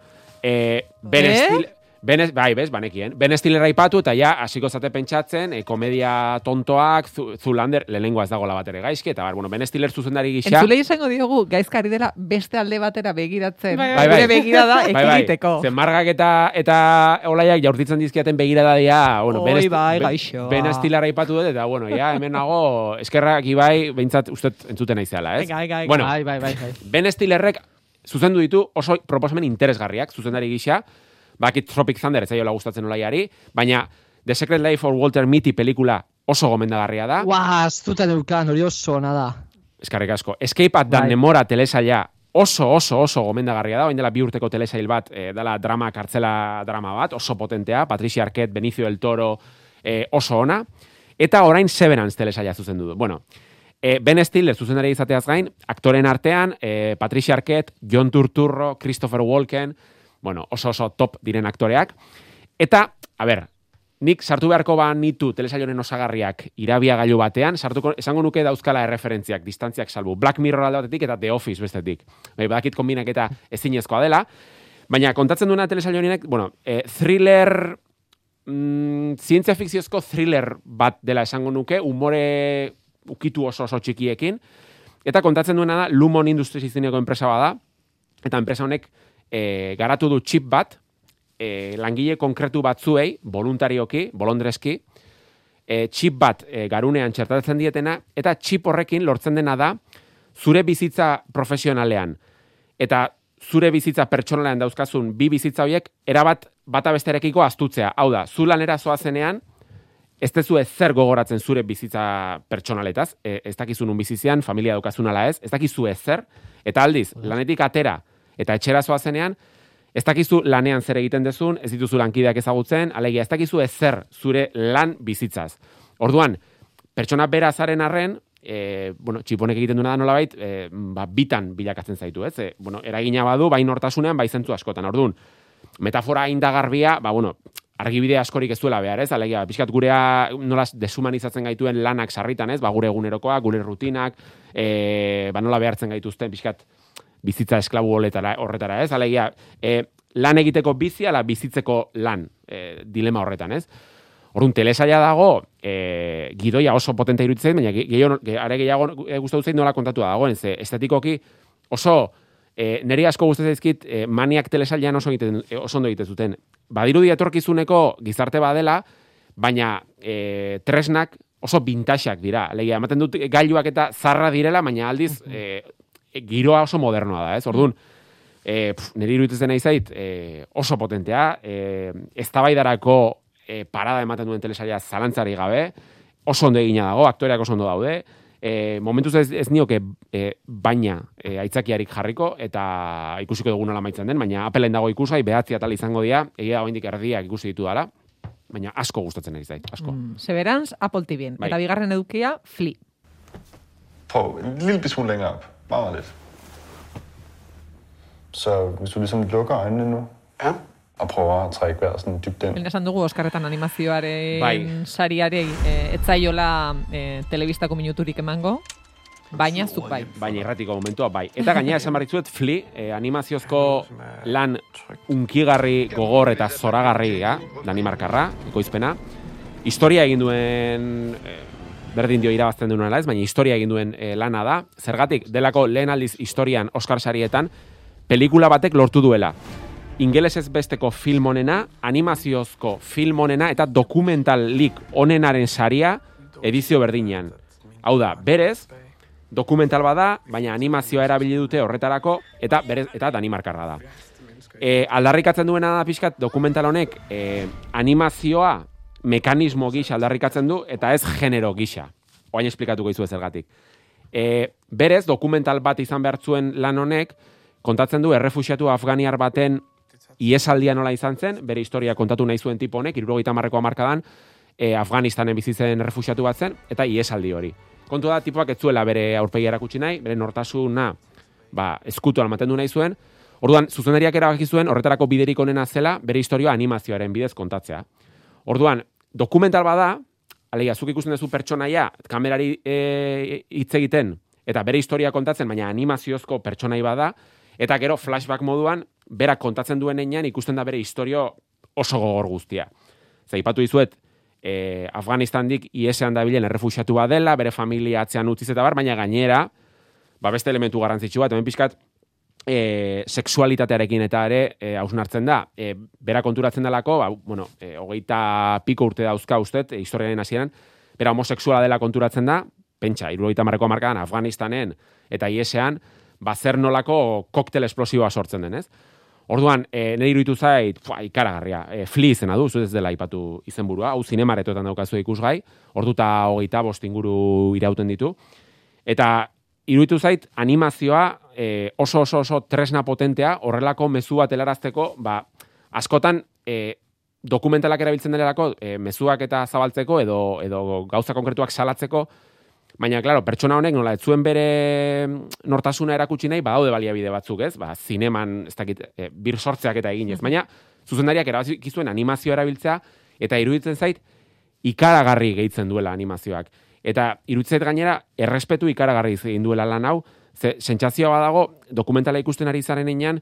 B: Eh, ben
A: Eh?
B: Stiller... Ben, bai, bez, banekien. Ben Stiller aipatu eta ja, hasiko zate pentsatzen, e, komedia tontoak, zu, Zulander, lehenengoa ez dagoela bat ere gaizki, eta bar, bueno, Ben Stiller zuzendari gisa...
A: Entzulei esango diogu, gaizkari dela beste alde batera begiratzen.
C: Bai,
B: bai.
A: Gure begirada
B: Bai, bai,
A: ekiditeko.
B: Zen margak eta, eta olaiak jaurtitzen dizkiaten begirada dia, bueno, ben,
A: Oi, bai, gaixo.
B: ben Stiller aipatu dut, eta, bueno, ja, hemen nago, eskerrak ibai, behintzat, uste entzuten naizela, ez?
A: Venga, venga, venga.
B: Bueno,
D: Bai, bai, bai, bai.
B: Ben Stillerrek zuzendu ditu oso proposamen interesgarriak, zuzendari gisa, bakit Tropic Thunder ez zaiola gustatzen olaiari, baina The Secret Life of Walter Mitty pelikula oso gomendagarria da.
D: Ua, astuta neukan, hori oso ona da.
B: Eskarrik asko. Escape at the
D: Bai.
B: Nemora telesaila oso oso oso gomendagarria da, orain dela bi urteko telesail bat, eh, dela drama kartzela drama bat, oso potentea, Patricia Arquette, Benicio del Toro, eh, oso ona. Eta orain Severance telesaila zuzendu du. Bueno, E, ben Stiller zuzendari izateaz gain, aktoren artean, e, Patricia Arquette, John Turturro, Christopher Walken, bueno, oso oso top diren aktoreak. Eta, a ber, nik sartu beharko ba nitu telesailoren osagarriak irabia gailu batean, sartuko, esango nuke dauzkala erreferentziak, distantziak salbu. Black Mirror alde batetik eta The Office bestetik. Bai, badakit kombinak eta ezinezkoa dela. Baina kontatzen duena telesailo honek, bueno, e, thriller mm, zientzia fikziozko thriller bat dela esango nuke, umore ukitu oso oso txikiekin, eta kontatzen duena da Lumon Industries izeneko enpresa bada, eta enpresa honek e, garatu du chip bat, e, langile konkretu batzuei, voluntarioki, bolondreski, e, chip bat e, garunean txertatzen dietena, eta chip horrekin lortzen dena da, zure bizitza profesionalean, eta zure bizitza pertsonalean dauzkazun bi bizitza horiek erabat bata besterekiko astutzea. Hau da, zu lanera zoazenean, ez tezu ez zer gogoratzen zure bizitza pertsonaletaz, e, ez dakizu nun bizizian, familia daukazun ala ez, ez dakizu ez zer, eta aldiz, lanetik atera eta etxera zoazenean, ez dakizu lanean zer egiten dezun, ez dituzu lankideak ezagutzen, alegia ez dakizu ez zer zure lan bizitzaz. Orduan, pertsona bera zaren arren, e, bueno, txiponek egiten duena da nolabait, e, ba, bitan bilakatzen zaitu, ez? E, bueno, eragina badu, bai nortasunean, bai zentzu askotan. Orduan, metafora indagarbia, ba, bueno, argibide askorik ez duela behar, ez? Alegia, pixkat gurea nola deshumanizatzen gaituen lanak sarritan, ez? Ba, gure egunerokoak, gure rutinak, e, ba, nola behartzen gaituzten, pixkat bizitza esklabu horretara, horretara ez? Alegia, e, lan egiteko bizi, ala bizitzeko lan, e, dilema horretan, ez? Orduan, telesaia dago, e, gidoia oso potente iruditzen, baina ge- gehiago, ge, are gehiago e, gustatu zait nola kontatua dagoen, ze estetikoki oso e, neri asko gustatzen zaizkit e, maniak telesailean oso egiten e, oso ondo egiten zuten. Badirudi etorkizuneko gizarte badela, baina e, tresnak oso bintaxak dira. Alegia, ematen dut gailuak eta zarra direla, baina aldiz e, e, giroa oso modernoa da, ez? Orduan, e, pf, niri iruditzen nahi zait, e, oso potentea, e, eztabaidarako e, parada ematen duen telesaria zalantzari gabe, oso ondo egina dago, aktoreak oso ondo daude, e, momentuz ez, ez nioke e, baina e, aitzakiarik jarriko, eta ikusiko dugu nola maitzen den, baina apelen dago ikusgai, behatzi atal izango dira, egia da erdiak ikusi ditu dala, baina asko gustatzen ari zait, asko.
A: Mm, Severance, Apple TV.
B: Bai.
A: Eta bigarren edukia, Flea.
J: Lille bitte smule længere op. Meget, meget lidt. Så hvis du ligesom lukker øjnene nu,
I: Ja.
J: og prøver at trække vejret sådan dybt ind.
A: Lehen esan dugu Oskarretan animazioaren
B: Bai.
A: sariare e, etzaiola e, telebistako minuturik emango, baina zuk bai.
B: Baina irratiko momentua, bai. Eta gaina esan barritzuet, Fli, eh, animaziozko lan unkigarri, gogor eta zoragarri, ja, Danimarkarra, ekoizpena. Historia egin duen, eh, berdin dio irabazten duen ala ez, baina historia egin duen eh, lana da. Zergatik, delako lehen aldiz historian Oscar sarietan, pelikula batek lortu duela. Ingelesez besteko film onena, animaziozko film onena eta dokumentalik onenaren saria edizio berdinean. Hau da, berez, dokumental bada, baina animazioa erabili dute horretarako eta berez, eta Danimarkarra da. E, aldarrikatzen duena da pixkat dokumental honek e, animazioa mekanismo gisa aldarrikatzen du eta ez genero gisa. Oain esplikatuko izu zergatik. E, berez, dokumental bat izan behar zuen lan honek, kontatzen du errefuxiatu afganiar baten iesaldia nola izan zen, bere historia kontatu nahi zuen tipo honek, irurogeita marreko amarkadan, e, Afganistanen bizi zen refuxiatu bat zen, eta iesaldi hori. Kontu da, tipoak ez zuela bere aurpegi erakutsi nahi, bere nortasuna, ba, eskutu almaten du nahi zuen, Orduan, zuzendariak erabaki zuen horretarako biderik onena zela bere historia animazioaren bidez kontatzea. Orduan, dokumental bada, alegia, zuk ikusten duzu pertsonaia, kamerari e, hitz egiten, eta bere historia kontatzen, baina animaziozko pertsonai bada, eta gero flashback moduan, berak kontatzen duen einean ikusten da bere historio oso gogor guztia. Zaipatu dizuet, e, Afganistandik IESean dabilen errefuxiatu bat dela, bere familia atzean utziz eta bar, baina gainera, ba beste elementu garrantzitsu bat, hemen pixkat, e, sexualitatearekin eta ere e, hausnartzen da. E, bera konturatzen delako, ba, bueno, e, hogeita piko urte dauzka ustet, e, historiaren hasieran, bera homosexuala dela konturatzen da, pentsa, irurogeita marreko markadan Afganistanen eta IESean, ba, zer nolako koktel esplosiboa sortzen den, ez? Orduan, e, nire iruditu zait, fua, ikaragarria, e, fli izena du, zu ez dela ipatu izenburua, hau zinemaretoetan daukazu ikusgai, orduta hogeita bost inguru irauten ditu. Eta iruditu zait animazioa e, oso oso oso tresna potentea horrelako mezu bat helarazteko, ba, askotan e, dokumentalak erabiltzen denerako e, mezuak eta zabaltzeko edo edo gauza konkretuak salatzeko, baina claro, pertsona honek nola ez zuen bere nortasuna erakutsi nahi, badaude baliabide batzuk, ez? Ba, zineman, ez dakit, e, bir sortzeak eta eginez, baina zuzendariak erabaki zuen animazioa erabiltzea eta iruditzen zait ikaragarri gehitzen duela animazioak. Eta iruditzen gainera errespetu ikaragarri egin duela lan hau, ze sentsazioa badago dokumentala ikusten ari zaren einean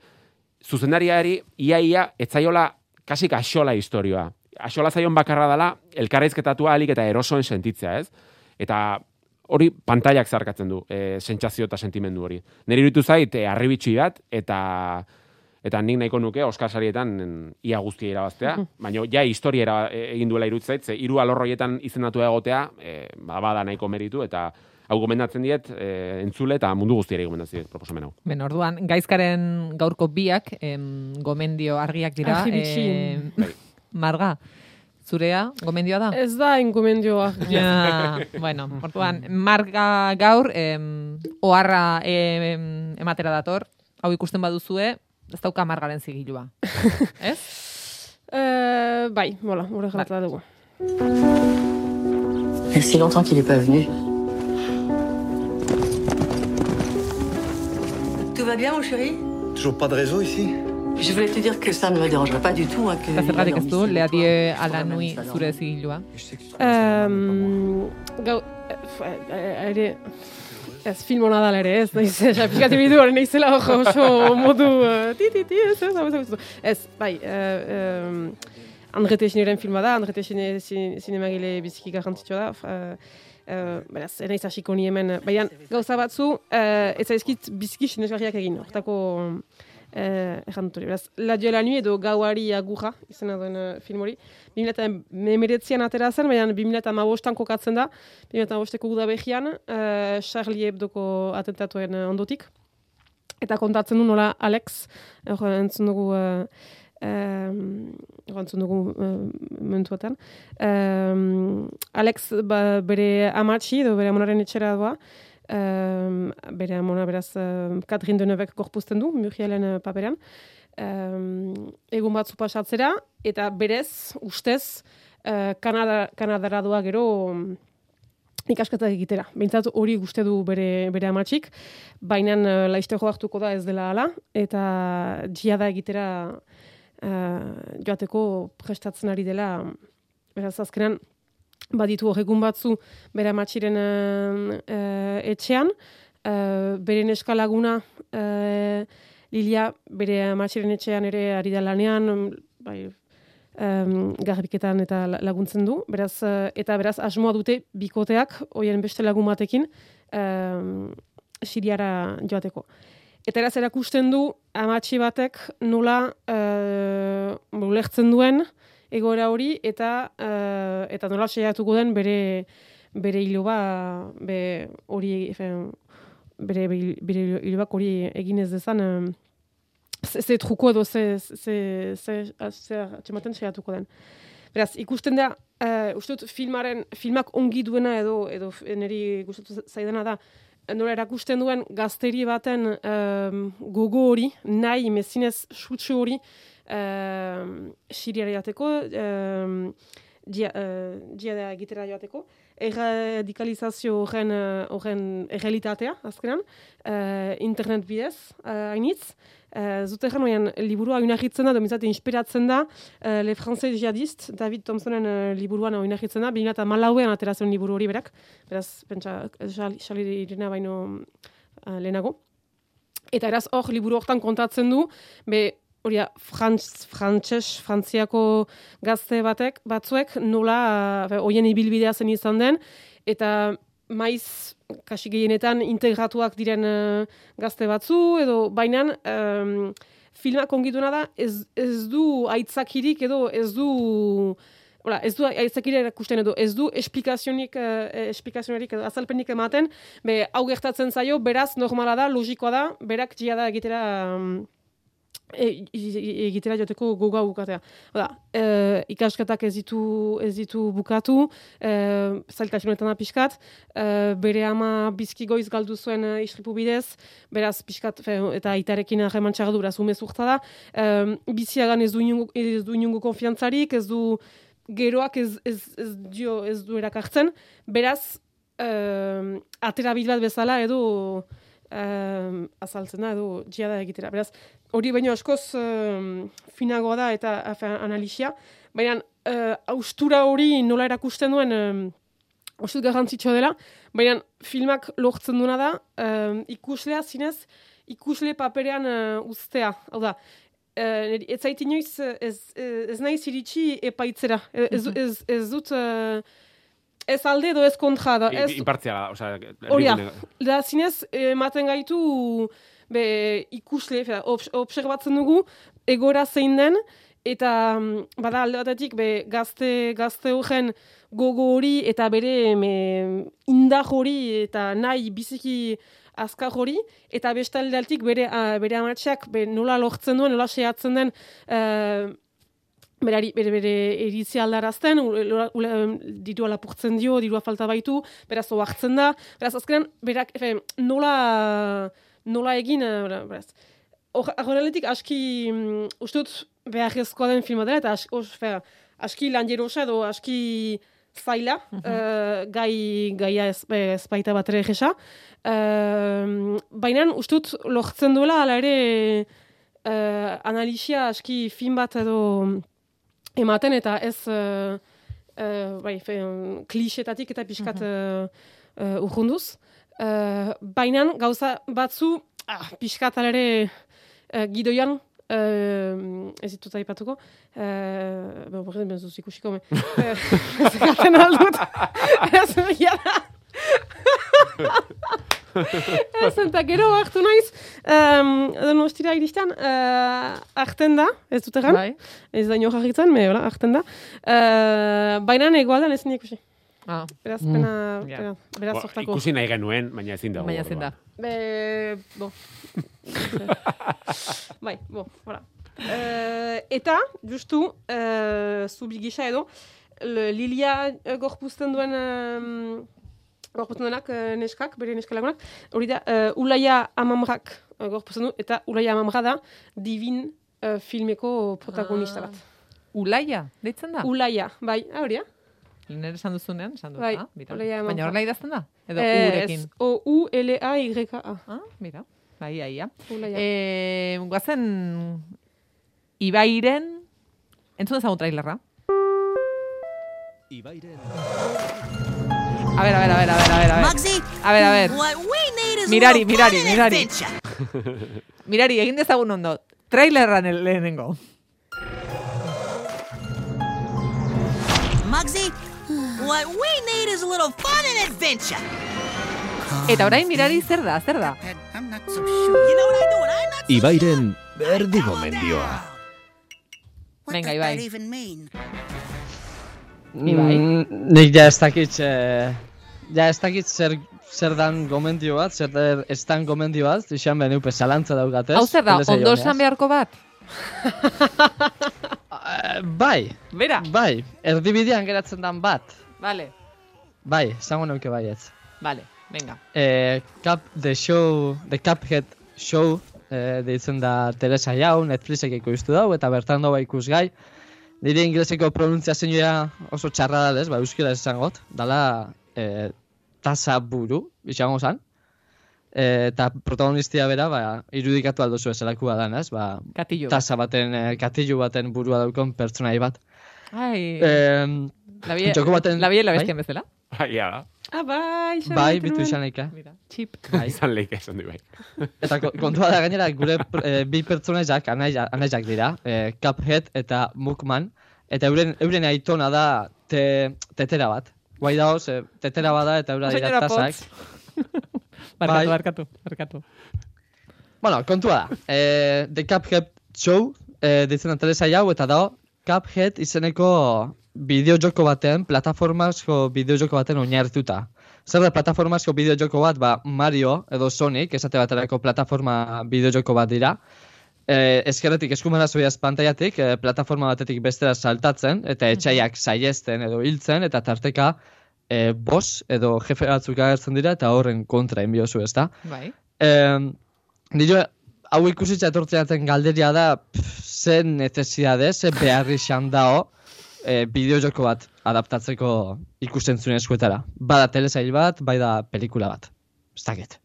B: zuzendariari iaia etzaiola kasik axola historioa. Axola zaion bakarra dela elkarrizketatua alik eta erosoen sentitzea, ez? Eta hori pantailak zarkatzen du, e, sentsazio eta sentimendu hori. Neri iruditu zait, e, arribitxi bat, eta eta nik nahiko nuke Oscar sarietan ia guztia irabaztea, baina ja historia era, e, egin duela iruditzen zait, ze hiru alorroietan izendatu egotea, e, ba, bada nahiko meritu, eta hau gomendatzen diet, e, entzule eta mundu guztiari gomendatzen diet proposamen hau.
A: Ben, orduan, gaizkaren gaurko biak em, gomendio argiak dira. Em,
B: Bai.
A: Marga, zurea, gomendioa da?
C: Ez da ingomendioa.
A: Ja, bueno, orduan, marga gaur, em, oharra em, ematera dator, hau ikusten baduzue, ez dauka margaren zigilua. Ez?
C: Eh, bai, bola, gure jarrata dugu.
K: Il y a si longtemps qu'il n'est pas venu.
L: Tout va bien, mon chéri
H: Toujours pas de réseau ici
K: Je voulais te dire que ça ne me dérangerait pas du tout. Hein, que
A: ez ala nui zure zigilua.
C: Um, gau, eh, ere, ez film hona dala ere, ez, naiz, aplikatu bidu hori naizela oso, oso modu, ti, ti, ti, ez, ez, ez, ez, ez, bai, uh, um, Andre Teixineren filma da, Andre zinemagile biziki garrantzitsua da, uh, uh, beraz, enaiz hasiko ni hemen, baina gauza batzu, uh, ez zaizkit biziki sinesgarriak egin, hortako eh, erran dut hori. Beraz, La Dio la Nuit edo Gauari agurra, izena duen uh, film hori. 2008an atera zen, baina 2008an kokatzen da, 2008ko gudabegian, uh, Charlie Hebdoko atentatuen ondotik. Eta kontatzen du nola Alex, hor entzun dugu... Uh, Gantzun dugu uh, mentuetan. Um, Alex ba, bere amatxi, edo bere amonaren etxera doa, um, bere amona beraz Katrin Denebek korpuzten du, Murielen uh, paperan. Um, egun batzu pasatzera, eta berez, ustez, uh, Kanada, Kanadara doa gero ikasketak egitera. Bintzat hori guzti du bere, bere amatxik, baina uh, laiste hartuko da ez dela ala, eta jiada egitera uh, joateko prestatzen ari dela, beraz azkenan, baditu horregun batzu bere amatxiren uh, etxean, uh, bere neskalaguna uh, Lilia bere amatxiren etxean ere ari da lanean, bai, um, garbiketan eta laguntzen du, beraz, uh, eta beraz asmoa dute bikoteak, hoien beste lagun batekin, um, siriara joateko. Eta eraz erakusten du amatxi batek nola uh, bulertzen duen egoera hori eta uh, eta nola seiatuko den bere bere iloba be hori bere bere ilobak hori egin ez dezan um, ze truko edo ze ze ze ze seiatuko den. Beraz, ikusten da, uh, uste dut filmaren, filmak ongi duena edo, edo niri gustatu zaidana da, nola erakusten duen gazteri baten um, gogo hori, nahi, mezinez, sutsu hori, um, siriara jateko, um, dia, uh, dia egitera joateko, erradikalizazio horren, horren errealitatea, azkenan, uh, internet bidez, uh, hainitz, Uh, Zute oian, liburua oinahitzen da, domizate inspiratzen da, uh, Le Français Jihadist, David Thompsonen uh, liburuan oinahitzen da, eta malauean aterazen liburu hori berak, beraz, pentsa, xali irena baino uh, lehenago. Eta eraz hor, liburu hortan kontatzen du, be, hori, frantz, frantxez, frantziako gazte batek, batzuek, nola, uh, oien ibilbidea zen izan den, eta maiz kasi gehienetan integratuak diren uh, gazte batzu, edo bainan um, filmak ongituna da ez, ez du aitzakirik edo ez du Hola, ez du aitzakirik erakusten edo ez du esplikazionik, uh, esplikazionik edo azalpenik ematen, be, hau gertatzen zaio, beraz normala da, logikoa da, berak jia da egitera um, E, egitera joteko goga bukatea. Oda, e, ikasketak ez ditu, ez ditu bukatu, e, zailtasunetan pixkat, e, bere ama bizki goiz galdu zuen e, isripu bidez, beraz pixkat, fe, eta itarekin ahreman txarra du, beraz umezurta da, e, biziagan ez du inungo, ez du inungo konfiantzarik, ez du geroak ez, ez, ez, dio, ez du erakartzen, beraz, e, atera bat bezala edo, um, azaltzen da, edo da egitera. Beraz, hori baino askoz um, finagoa da eta afe, analizia, baina uh, austura hori nola erakusten duen um, osut garrantzitsua dela, baina filmak lortzen duena da, um, ikuslea zinez, ikusle paperean uh, ustea. Hau da, uh, ez zaiti ez, ez, ez nahi ziritsi epaitzera. Ez, ez, ez, ez dut... Uh, ez alde edo ez kontra da. Ez...
B: Impartzia, oza...
C: Horia, da zinez, ematen gaitu be, ikusle, observatzen dugu, egora zein den, eta mm, bada alde batetik be, gazte, gazte horren gogo hori eta bere me, indar hori eta nahi biziki azkar hori, eta beste alde bere, bere amatxak be, nola lortzen duen, nola sehatzen den, uh, berari, bere, bere erizia aldarazten, diru alapurtzen dio, dirua falta baitu, beraz oartzen da, beraz azkenan, berak, efe, nola, nola egin, eh, beraz, horreletik aski, um, ustut, behar ezkoa den filma dela, eta aski, os, fe, aski lan jerosa edo aski zaila, mm -hmm. gai, gaia ez, ez baita bat ere egesa. Uh, Baina, ustut, lortzen duela, ala ere, uh, analisia aski fin bat edo, ematen eta ez uh, uh, bai, fe, klixetatik eta pixkat uh, uh, urrunduz. Uh, Baina gauza batzu ah, pixkat alere uh, gidoian Uh, ez ditut aipatuko. Uh, ba, Borren, benzu zikusiko, me. Zekaten aldut. Ez, jara. Ez, eta gero hartu naiz, um, donostira iristen, uh, arten da, ez dut egan,
A: Bai.
C: ez da ino jarritzen, me, hola, arten da. Uh, Baina egoaldan ez ikusi.
A: Ah,
C: Beraz,
D: Mm.
C: pena,
A: Ja.
C: pena, beraz
B: Bo, ikusi nahi genuen, baina ezin dago.
A: baina zein da.
C: Be, bo. bai, bo, hola. Uh, eta, justu, uh, zubi gisa edo, le- Lilia uh, gorpuzten duen, um, gorpuzten duenak uh, neskak, bere neskalagunak, hori da, uh, Ulaia Amamrak uh, gorpuzten du, eta Ulaia Amamra da divin uh, filmeko protagonista
A: Ah.
C: bat.
A: Ulaia, deitzen da?
C: Ulaia, bai, ah, hori
A: ere esan duzunean, esan dut.
C: Bai,
A: ah.
C: Ulaia
A: Baina horrela idazten da? Edo
C: Ez,
A: urekin.
C: O-U-L-A-Y-A.
A: Ah, mira. Bai, aia.
C: Ulaia.
A: Eh, guazen Ibairen entzun ezagun trailerra.
L: Ibairen.
A: A ver, a ver, a ver, a ver, a ver, a ver.
M: Muggsy,
A: A ver, a ver. Mirari, mirari, mirari. Mirari, egin dezagun ondo. Trailerran el lehenengo.
M: Muggsy, what we need is a little fun and adventure.
A: Eta orain mirari zer da, zer da?
L: Ibairen berdi gomendioa.
M: What
A: Venga, Ibai. Ibai.
D: Mm, nik ja ez dakit, eh, ja ez dakit zer, zer dan gomendio bat, zer der ez dan gomendio bat, izan behar neupe zalantza daugatez.
A: Hau zer da, ondo esan beharko bat?
D: Eh, bai,
A: Bera.
D: bai, erdibidean geratzen dan bat.
A: Vale,
D: Bai, esango neuke baietz.
A: vale, venga.
D: Eh, Cap, the show, the Cuphead show, eh, deitzen da Teresa Jau, Netflixek ikustu dau, eta bertan dago ikusgai. Nire ingleseko pronuntziazioa oso txarra da, ez, ba, euskera esangot, dala eh, tasa buru, izango zan. Eh, eta protagonistia bera, ba, irudikatu aldozu esalakua dan, ez, ba,
A: Katillo.
D: tasa baten, eh, katilu baten burua daukon pertsonai bat.
A: Ai,
D: Eh,
A: la bie,
D: joko baten-
A: la bie la
D: bai?
A: bestia bezala.
B: Bai, ja da.
C: Ah, bai, izan
D: bai,
C: nahi
D: bitu
C: nuen.
D: izan naika.
A: Mira, chip.
D: Bai.
B: Izan leik esan du bai.
D: Eta ko- kontua da gainera, gure eh, bi pertsonaiak, anaia- anaiak dira, eh, Cuphead eta Mukman, eta euren, euren aitona da te, tetera bat. Guai daoz, eh, tetera bada eta eura dira tasak.
A: Barkatu,
D: Bai.
A: barkatu, barkatu.
D: Bueno, kontua da. Eh, The Cuphead Show, eh, ditzen da Teresa jau, eta da Cuphead izeneko bideojoko baten, plataformazko bideojoko baten oinarrituta. Zer da plataformazko bideojoko bat, ba Mario edo Sonic, esate baterako plataforma bideojoko bat dira. Eh, eskerretik eskumena zoiaz pantaiatik, eh, plataforma batetik bestera saltatzen, eta etxaiak saiesten edo hiltzen, eta tarteka eh, boss edo jefe batzuk agertzen dira, eta horren kontra enbiozu, ezta?
A: Bai.
D: Eh, nire hau ikusitza etortzeaten galderia da pff, ze necesidade, ze beharri xan dao eh, bideojoko bat adaptatzeko ikusten zuen eskuetara. Bada telesail bat, bai da pelikula bat. Ez dakit.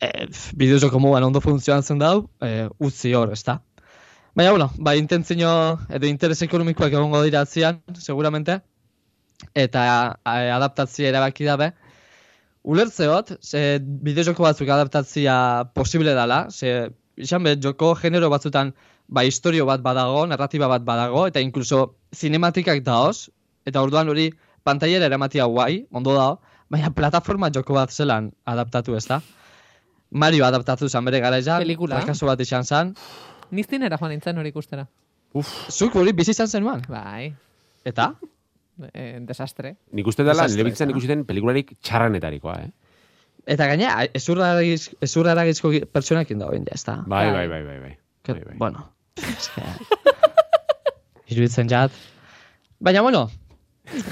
D: Eh, pff, bideojoko moduan ondo funtzionatzen dau, eh, utzi hor, ez da? Baina, bueno, ba, intentzio edo interes ekonomikoak egongo dira atzian, seguramente, eta eh, adaptatzia erabaki dabe, Ulertzeot, ze bideojoko batzuk adaptatzia posible dela, ze izan be, joko genero batzutan ba historio bat badago, narratiba bat badago, eta inkluso cinematikak daoz, eta orduan hori pantaiera eramatia guai, ondo dago, baina plataforma joko bat zelan adaptatu ez da. Mario adaptatu zan bere garaian,
A: Pelikula.
D: frakaso bat izan zan.
A: Niztinera joan nintzen hori ikustera.
D: Zuk hori bizi izan zenuen.
A: Bai,
D: Eta?
A: eh, desastre.
B: Nik uste dela, nire
D: ezta?
B: ikusiten pelikularik txarranetarikoa, eh?
D: Eta gaina, ezurra eragizko pertsonekin dago ja, ez da?
B: Bai, bai, bai, bai, bai.
D: Que,
B: Bai, bai.
D: Bueno, eske... Iruditzen jat. Baina, bueno,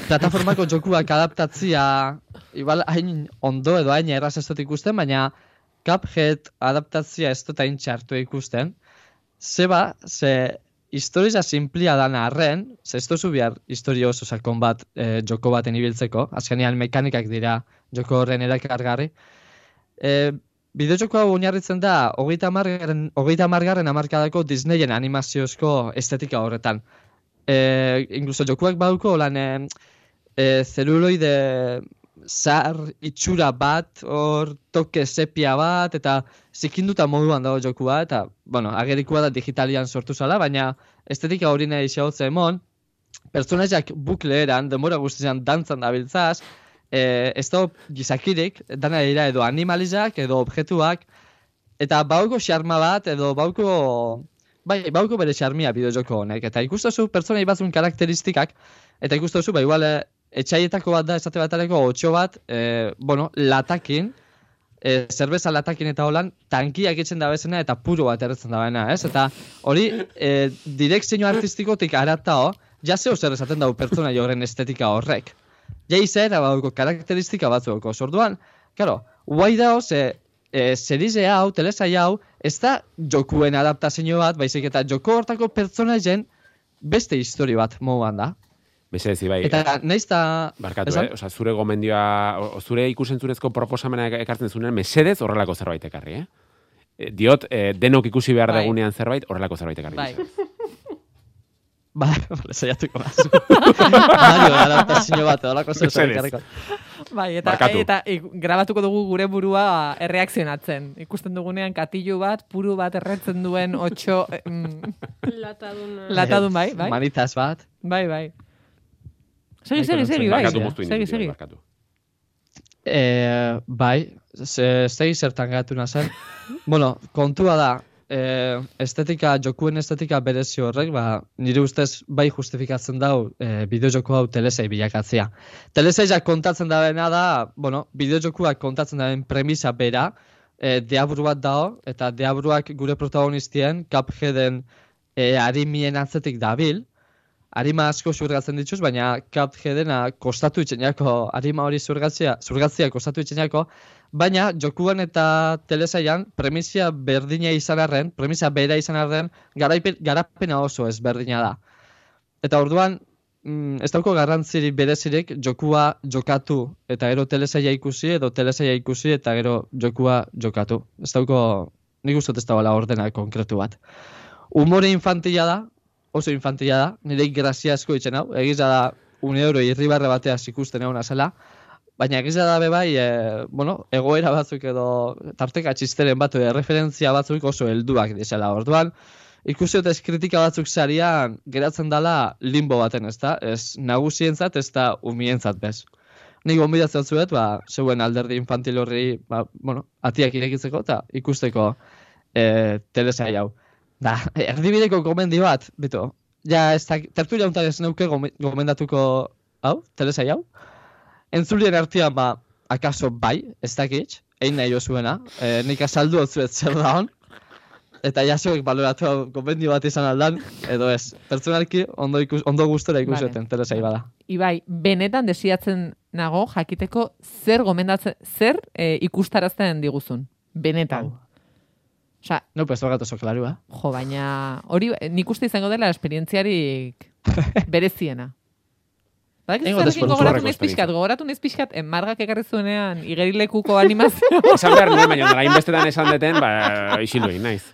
D: plataformako jokuak adaptatzia, igual hain ondo edo hain erraz ez dut ikusten, baina Cuphead adaptatzia ez dut hain txartu ikusten. Zeba, ze historia simplia dan arren, ze ez duzu behar historia oso sakon bat eh, joko baten ibiltzeko, azkenean mekanikak dira joko horren erakargarri. E, Bideojoko hau oinarritzen da hogeita hamargarren hogeita hamargarren hamarkadako Disneyen animaziozko estetika horretan. E, incluso jokuak bauko lan e, e, zeluloide zar itxura bat, hor toke sepia bat, eta zikinduta moduan dago jokua, eta, bueno, agerikoa da digitalian sortu zala, baina estetika hori nahi xautze emon, pertsonaiak bukle eran, denbora guztian dantzan dabiltzaz, e, ez da gizakirik, dana dira edo animalizak, edo objektuak, eta bauko xarma bat, edo bauko, bai, bauko bere xarmia bideojoko honek, eta ikustozu pertsona batzun karakteristikak, eta ikustozu, ba, igual, eh, etxaietako bat da, esate batareko, otxo bat, e, bueno, latakin, e, zerbeza latakin eta holan, tankiak etzen da bezena eta puro bat erretzen da baina, ez? Eta hori, e, direkzio artistikotik aratao, ja zeo zer esaten dau pertsona horren estetika horrek. Ja izera bauko karakteristika batzuko. Orduan, claro, guai dao, ze, e, serize hau, telesai hau, ez da jokuen adaptazio bat, baizik eta joko hortako pertsonaien beste historio bat moduan da.
B: Mesedez, bai.
D: Eta naiz ta...
B: Barkatu,
D: esan?
B: eh? Osa, zure gomendioa, o, zure ikusentzurezko proposamena ek- ekartzen zunen, mesedez horrelako zerbait ekarri, eh? E, diot, e, denok ikusi behar
A: Bai.
B: degunean zerbait, horrelako zerbait ekarri.
A: Bai.
D: Ba, bale, saiatuko bazu. Mario, adaptazio bat, edolako zer zer
B: Mesedez.
D: ekarriko.
A: Bai, eta,
B: Barkatu.
A: eta ik- grabatuko dugu gure burua erreakzionatzen. Ikusten dugunean katilu bat, puru bat erretzen duen otxo... mm,
C: Latadun.
A: latadun bai, bai.
D: Manitas bat.
A: Bai, bai. Segi, segi, segi, bai.
B: Barkatu moztu
A: Segi,
B: individual,
A: segi.
B: barkatu.
D: E, bai, ze, zegi zertan gatu nazen. bueno, kontua da, e, estetika, jokuen estetika berezi horrek, ba, nire ustez bai justifikatzen dau e, bideojoko hau telesei bilakatzea. Teleseiak kontatzen da bena da, bueno, bideojokuak kontatzen da premisa bera, e, deabru bat dao, eta deabruak gure protagonistien, Cupheaden e, harimien atzetik dabil, harima asko zurgatzen dituz, baina Cupheadena kostatu itxenako, harima hori zurgatzea, zurgatzea kostatu itxenako, baina jokuan eta telesaian premisia berdina izan arren, premisa bera izan arren, garapena oso ezberdina da. Eta orduan, mm, ez dauko garrantziri berezirik jokua jokatu eta gero telesaia ikusi edo telesaia ikusi eta gero jokua jokatu. Ez dauko, nik uste ez dagoela ordena konkretu bat. Umore infantila da, oso infantila da, nire grazia asko itzen hau, egiza da un euro irribarre bateaz ikusten egon azela, baina egiza da be bai, e, bueno, egoera batzuk edo tarteka txisteren batu edo referentzia batzuk oso helduak dizela. Orduan, ikusi ez kritika batzuk sarian geratzen dala limbo baten, ezta? Ez nagusientzat, ez da umientzat bez. Nik gonbidatzen zuet, ba, zeuen alderdi infantil horri, ba, bueno, atiak irekitzeko eta ikusteko e, telesai hau. Da, erdibideko gomendi bat, bito, ja, ez da, tertulia honetan ez neuke gome- gomendatuko hau, telesai hau. Entzulien artean, ba, akaso bai, ez dakit, egin nahi jozuena, e, nik azaldu otzuet zer da hon, eta jasoek baloratu hau gomendio bat izan aldan, edo ez, pertsonalki ondo, ikus, ondo gustora ikuseten, telesai bada.
A: Ibai, benetan desiatzen nago jakiteko zer gomendatzen, zer e, ikustarazten diguzun. Benetan. Osa,
D: No, pues torgat oso klaru, eh?
A: jo, baina hori nik uste izango dela esperientziarik bereziena.
D: Egingo
A: zerrekin
D: deskontu
A: gogoratu naiz pixkat, gogoratu naiz pixkat, eh, margak ekarri zuenean igerilekuko animazio.
B: Esan behar nuen, baina nola inbestetan esan deten, ba, isildu egin naiz.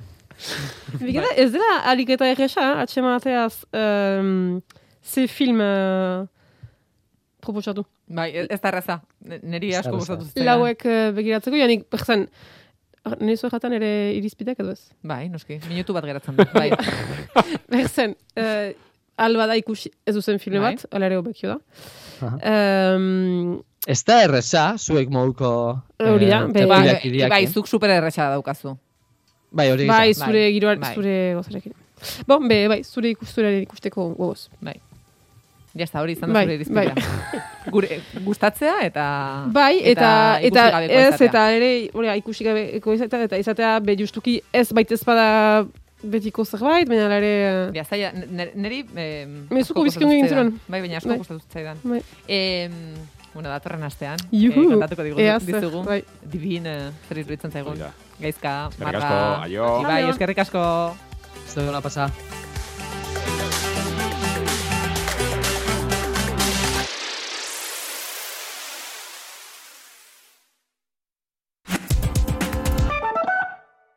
C: Bigeda, ez dela aliketa erresa, atxemateaz, um, ze film uh, proposatu.
A: bai, ez da erraza. Neri asko gustatu zitzaidan.
C: Lauek uh, begiratzeko, janik, perzen, nire zuen jatan ere irizpideak edo ez?
A: Bai, noski, minutu bat geratzen da. Bai.
C: Berzen, uh, alba da ikusi ez duzen filme
A: Bai.
C: bat, ala ere hobekio da. Um,
D: Ez da erreza, zuek moduko
C: Hori da, be-
A: Bai, bai,
D: eh?
A: zuk super erresa daukazu.
D: Bai, hori
C: bai, zure
A: Bai,
C: giroa,
A: bai.
C: zure gozarekin. Bon, be, bai, zure ikusturaren ikusteko gogoz.
A: Ja está, hori izan da
C: Bai,
A: zure irizpidea. Gure gustatzea eta
C: Bai, eta, eta,
A: gabekoa
C: ez,
A: izatea.
C: eta ere, hori, ikusi gabeko izatea, eta izatea, be, justuki ez baitez bada betiko zerbait, baina ala ere...
A: Ja, zaila, n- neri... Eh,
C: Mezuko bizkion egin.
A: Bai, baina asko
C: Bai.
A: gustatu zitzaidan.
C: Bai.
A: Eh, bueno, datorren astean.
C: Juhu,
A: eh, kontatuko digu,
C: ea zer,
A: dizugu.
C: bai.
A: Divin, eh, zer iruditzen zaigun. Gaizka,
B: Eskerrik
A: marra.
B: asko, aio.
A: Ibai, eskerrik asko.
D: Ez da pasa.